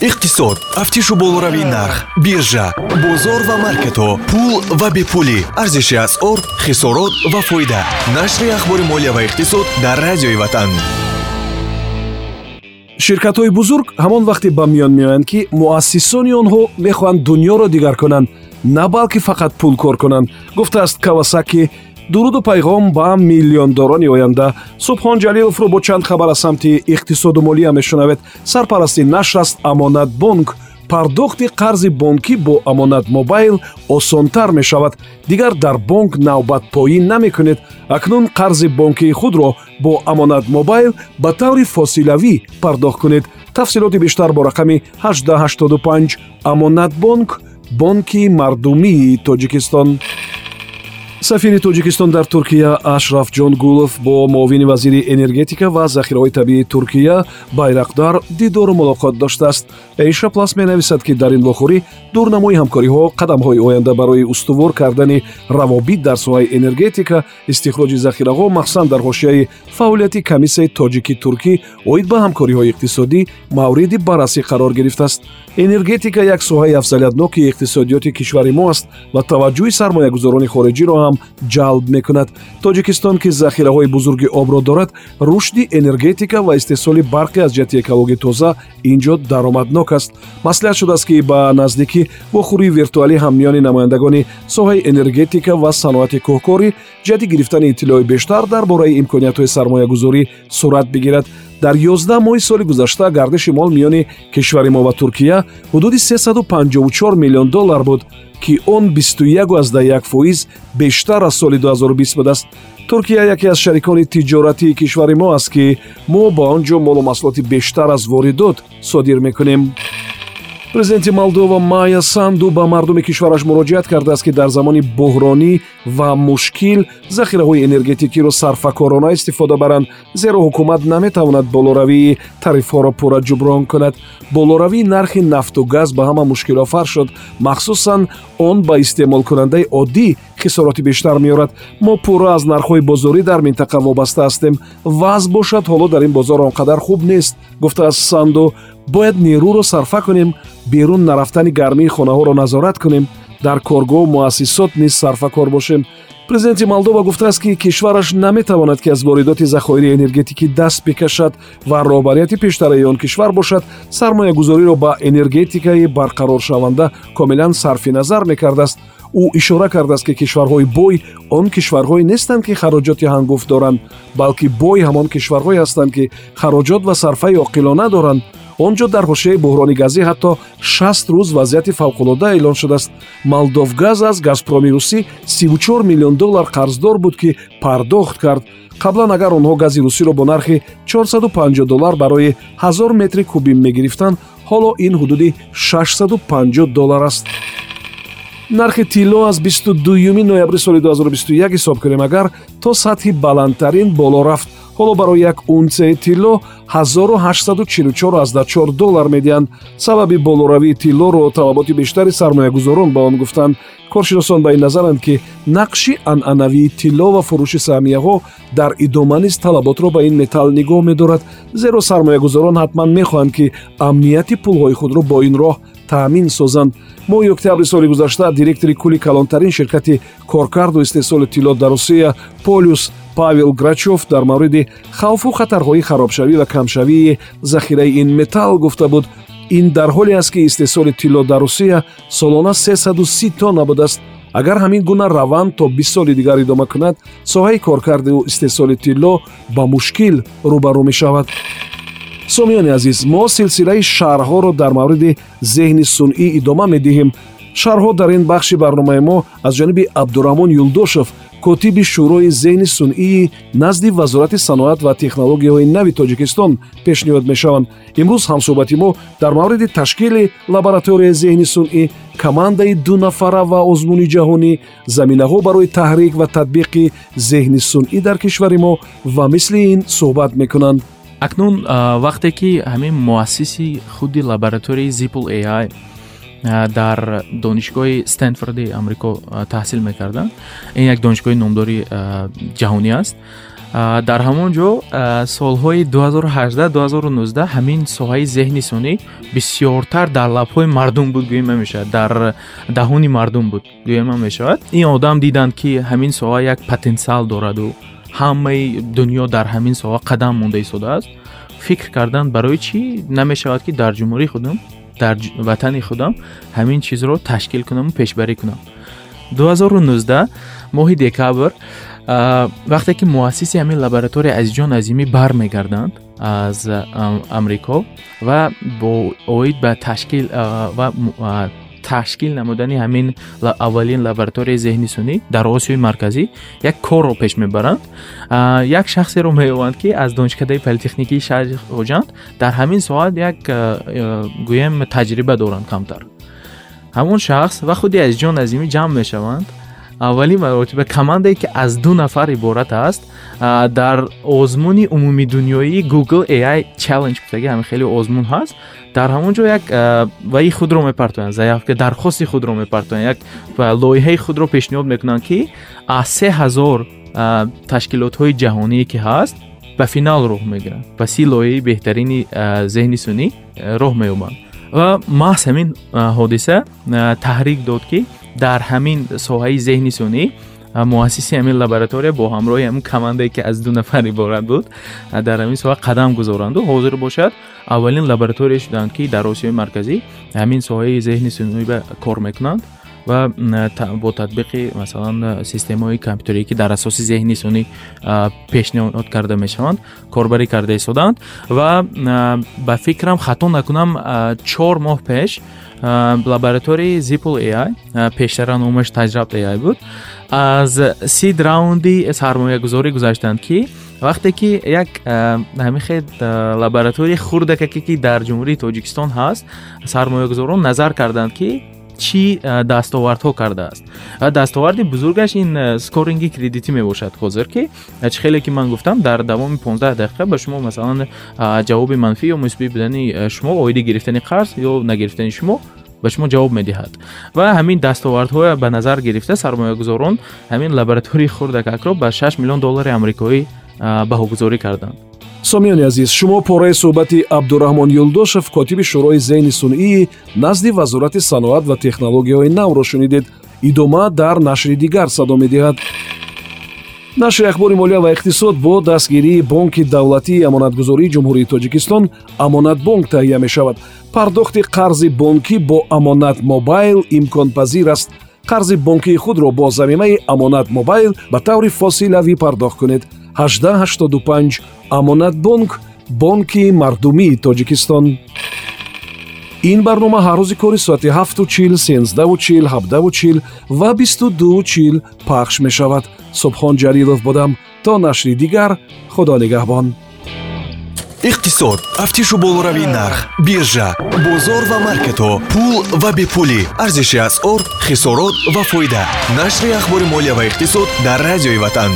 иқтисод. Тафтишу болоравии нарх биржа бозор ва маркетҳо пул ва бепулӣ. Арзиши асъор хисорот ва фоида. Нашри ахбори молия ва иқтисод дар радиои ватан. Ширкатҳои бузург ҳамон вақте ба миён меоянд ки муассисони онҳо мехоҳанд дуньёро дигар кунанд на балки фақат пул кор кунанд гуфтааст кавасаки дуруду пайғом ба миллиондорони оянда субҳон ҷалиловро бо чанд хабар аз самти иқтисоду молия мешунавед. Сарпарасти нашр аст амонатбонк пардохти қарзи бонкӣ бо амонат мобайл осонтар мешавад. Дигар дар бонк навбат поин намекунед. Акнун қарзи бонкии худро бо амонат мобайл ба таври фосилавӣ пардохт кунед. Тафсилоти бештар бо рақами 1885 амонатбонк бонки мардумии тоҷикистон сафири тоҷикистон дар туркия ашраф ҷонгулов бо муовини вазири энергетика ва захираҳои табиии туркия байрақдар дидору мулоқот доштааст. Эйша плас менависад ки дар ин вохӯрӣ дурнамои ҳамкориҳо қадамҳои оянда барои устувор кардани равобит дар соҳаи энергетика истихроҷи захираҳо махсусан дар ҳошияи фаъолияти комиссияи тоҷики туркӣ оид ба ҳамкориҳои иқтисодӣ мавриди баррасӣ қарор гирифтааст. Энергетика як соҳаи афзалиятноки иқтисодиёти кишвари мо аст ва таваҷҷӯҳи сармоягузорони хориҷиро ҳам ҷалб мекунад. Тоҷикистон ки захираҳои бузурги обро дорад рушди энергетика ва истеҳсоли барқӣ аз ҷиҳати экологии тоза ин ҷо даромаднок аст. Маслиҳат шудааст ки ба наздикӣ вохӯрии виртуалӣ ҳам миёни намояндагони соҳаи энергетика ва саноати кӯҳкорӣ ҷиҳати гирифтани иттилои бештар дар бораи имкониятҳои сармоягузорӣ сурат бигирад. Дар 11 моҳи соли гузашта гардиши мол миёни кишвари мо ва туркия ҳудуди 354 миллион доллар буд ки он 21 фоиз бештар аз соли 2020 будааст. Туркия яке аз шарикони тиҷоратии кишвари мо аст ки мо ба он ҷо молу маҳсулоти бештар аз воридот содир мекунем президенти молдова майя санду ба мардуми кишвараш муроҷиат кардааст ки дар замони буҳронӣ ва мушкил захираҳои энергетикиро сарфакорона истифода баранд. Зеро ҳукумат наметавонад болоравии тарифҳоро пурра ҷуброн кунад. Болоравии нархи нафту газ ба ҳама мушкилофар шуд. Махсусан он ба истеъмолкунандаи оддӣ хисороти бештар меорад. Мо пурра аз нархҳои бозорӣ дар минтақа вобаста ҳастем. Вазъ бошад ҳоло дар ин бозор он қадар хуб нест гуфтааст санду бояд нерӯро сарфа кунем берун нарафтани гармии хонаҳоро назорат кунем. Дар коргоҳу муассисот низ сарфакор бошем. Президенти молдова гуфтааст ки кишвараш наметавонад ки аз воридоти захоири энергетикӣ даст бикашад ва роҳбарияти пештараи он кишвар бошад. Сармоягузориро ба энергетикаи барқароршаванда комилан сарфи назар мекардааст ӯ ишора кардааст ки кишварҳои бой он кишварҳое нестанд ки хароҷоти ҳангуфт доранд балки бой ҳамон кишварҳое ҳастанд ки хароҷот ва сарфаи оқилона доранд. Он ҷо дар ҳошияи буҳрони газӣ ҳатто шаст рӯз вазъияти фавқулода эълон шудааст. Молдовгаз аз газпроми русӣ 34 миллион доллар қарздор буд ки пардохт кард. Қаблан агар онҳо гази русиро бо нархи 450 доллар барои 1000 метри куби мегирифтанд ҳоло ин ҳудуди 650 доллар аст нархи тилло аз 22 ноябри соли 2021 ҳисоб кунем агар то сатҳи баландтарин боло рафт. Ҳоло барои як унсияи тилло 1844 доллар медиҳанд. Сабаби болоравии тиллоро талаботи бештари сармоягузорон ба он гуфтанд. Коршиносон ба ин назаранд ки нақши анъанавии тилло ва фурӯши саҳмияҳо дар идома низ талаботро ба ин металл нигоҳ медорад. Зеро сармоягузорон ҳатман мехоҳанд ки амнияти пулҳои худро бо ин роҳ таъмин созанд. Моҳи октябри соли гузашта директори кули калонтарин ширкати коркарду истеҳсоли тилло дар русия полюс павел грачов дар мавриди хавфу хатарҳои харобшавӣ ва камшавии захираи ин металл гуфта буд. Ин дар ҳоле аст ки истеҳсоли тилло дар русия солона 330 тонна будааст агар ҳамин гуна раванд то бист соли дигар идома кунад соҳаи коркарду истеҳсоли тилло ба мушкил рӯбарӯ мешавад сомиёни азиз мо силсилаи шарҳҳоро дар мавриди зеҳни сунъӣ идома медиҳем. Шарҳҳо дар ин бахши барномаи мо аз ҷониби абдураҳмон юлдошев котиби шӯрои зеҳни сунъии назди вазорати саноат ва технологияҳои нави тоҷикистон пешниҳод мешаванд. Имрӯз ҳамсӯҳбати мо дар мавриди ташкили лабораторияи зеҳни сунъӣ командаи дунафара ва озмуни ҷаҳонӣ заминаҳо барои таҳрик ва татбиқи зеҳни сунъӣ дар кишвари мо ва мисли ин суҳбат мекунанд акнун вақте ки ҳамин муассиси худи лабораторияи zipl ai дар донишгоҳи стенфорди амрико таҳсил мекарданд. Ин як донишгоҳи номдори ҷаҳонӣ аст. Дар ҳамон ҷо солҳои 2018-2019 ҳамин соҳаи зеҳни сонӣ бисёртар дар лабҳои мардум буд гӯема мешавад дар даҳони мардум буд гӯема мешавад ин одам диданд ки ҳамин соҳа як потенсиал дораду ҳамаи дунё дар ҳамин соҳа қадам монда истодааст. фикр карданд барои чӣ? намешавад ки дар ҷумҳурии худам дар ватани худам ҳамин чизро ташкил кунаму пешбарӣ кунам. 2019 моҳи декабр вақте ки муассиси ҳамин лаборатория азизҷон азимӣ бармегарданд аз амрико ва бо оид ба ташкил ва ташкил намудани ҳамин аввалин лабораторияи зеҳни сунӣ дар осиёи марказӣ як корро пеш мебаранд як шахсеро меёванд ки аз донишкадаи политехникии шаҳри хоҷанд дар ҳамин соат як гӯем таҷриба доранд камтар ҳамон шахс ва худи азизҷон азимӣ ҷамъ мешаванд аввалин маротиба командае ки аз ду нафар иборат аст дар озмуни умумии дунёии google ai challenge гуфтаги ҳамин хеле озмун ҳаст дар ҳамон ҷо як ваи худро мепартоянд заявка дархости худро мепартоянд як лоиҳаи худро пешниҳод мекунанд ки аз се ҳазор ташкилотҳои ҷаҳоние ки ҳаст ба финал роҳ мегиранд ба си лоиҳаи беҳтарини зеҳни сунӣ роҳ меёбанд ва маҳз ҳамин ҳодиса таҳрик дод ки дар ҳамин соҳаи зеҳни сунӣ муассиси ҳамин лаборатория бо ҳамроҳи ҳамин командае ки аз ду нафар иборат буд дар ҳамин соҳа қадам гузоранду. Ҳозир бошад аввалин лаборатория шуданд ки дар осиёи марказӣ ҳамин соҳаи зеҳни сунӣ кор мекунанд ва бо татбиқи масалан системаҳои компютерие ки дар асоси зеҳни сунӣ пешниҳод карда мешаванд корбарӣ карда истоданд ва ба фикрам хато накунам чор моҳ пеш лабораторияи zipl ai пештара номаш таҷраб ai буд. Аз сид раунди сармоягузорӣ гузаштанд ки вақте ки як ҳамихе лабораторияи хурдакаке ки дар ҷумҳурии тоҷикистон ҳаст сармоягузорон назар карданд ки чӣ дастовардҳо кардааст дастоварди бузургаш ин скоринги кредитӣ мебошад ҳозир ки чӣ хеле ки ман гуфтам дар давоми 15 дақиқа ба шумо масалан ҷавоби манфӣ ё мусбӣ будани шумо оиди гирифтани қарз ё нагирифтани шумо ба шумо ҷавоб медиҳад ва ҳамин дастовардҳо ба назар гирифта сармоягузорон ҳамин лаборатории хурдакакро ба 6 миллион доллари амрикоӣ баҳогузорӣ карданд сомиёни азиз шумо пораи суҳбати абдураҳмон юлдошев котиби шӯрои зеҳни сунъии назди вазорати саноат ва технологияҳои навро шунидед. Идома дар нашри дигар садо медиҳад. Нашри ахбори молия ва иқтисод бо дастгирии бонки давлатии амонатгузории ҷумҳурии тоҷикистон амонатбонк таҳия мешавад. Пардохти қарзи бонкӣ бо амонат мобайл имконпазир аст. Қарзи бонкии худро бо замимаи амонат мобайл ба таври фосилавӣ пардохт кунед 1885 амонатбонк бонки мардумии тоҷикистон. Ин барнома ҳар рӯзи кори соати 7чил 1сенздаучил 7дачил ва 22чил пахш мешавад. Субҳон ҷалилов будам. То нашри дигар худо нигаҳбон. Иқтисод. Тафтишу болоравии нарх биржа бозор ва маркетҳо пул ва бепулӣ. Арзиши асъор хисорот ва фоида. Нашри ахбори молия ва иқтисод дар радиои ватан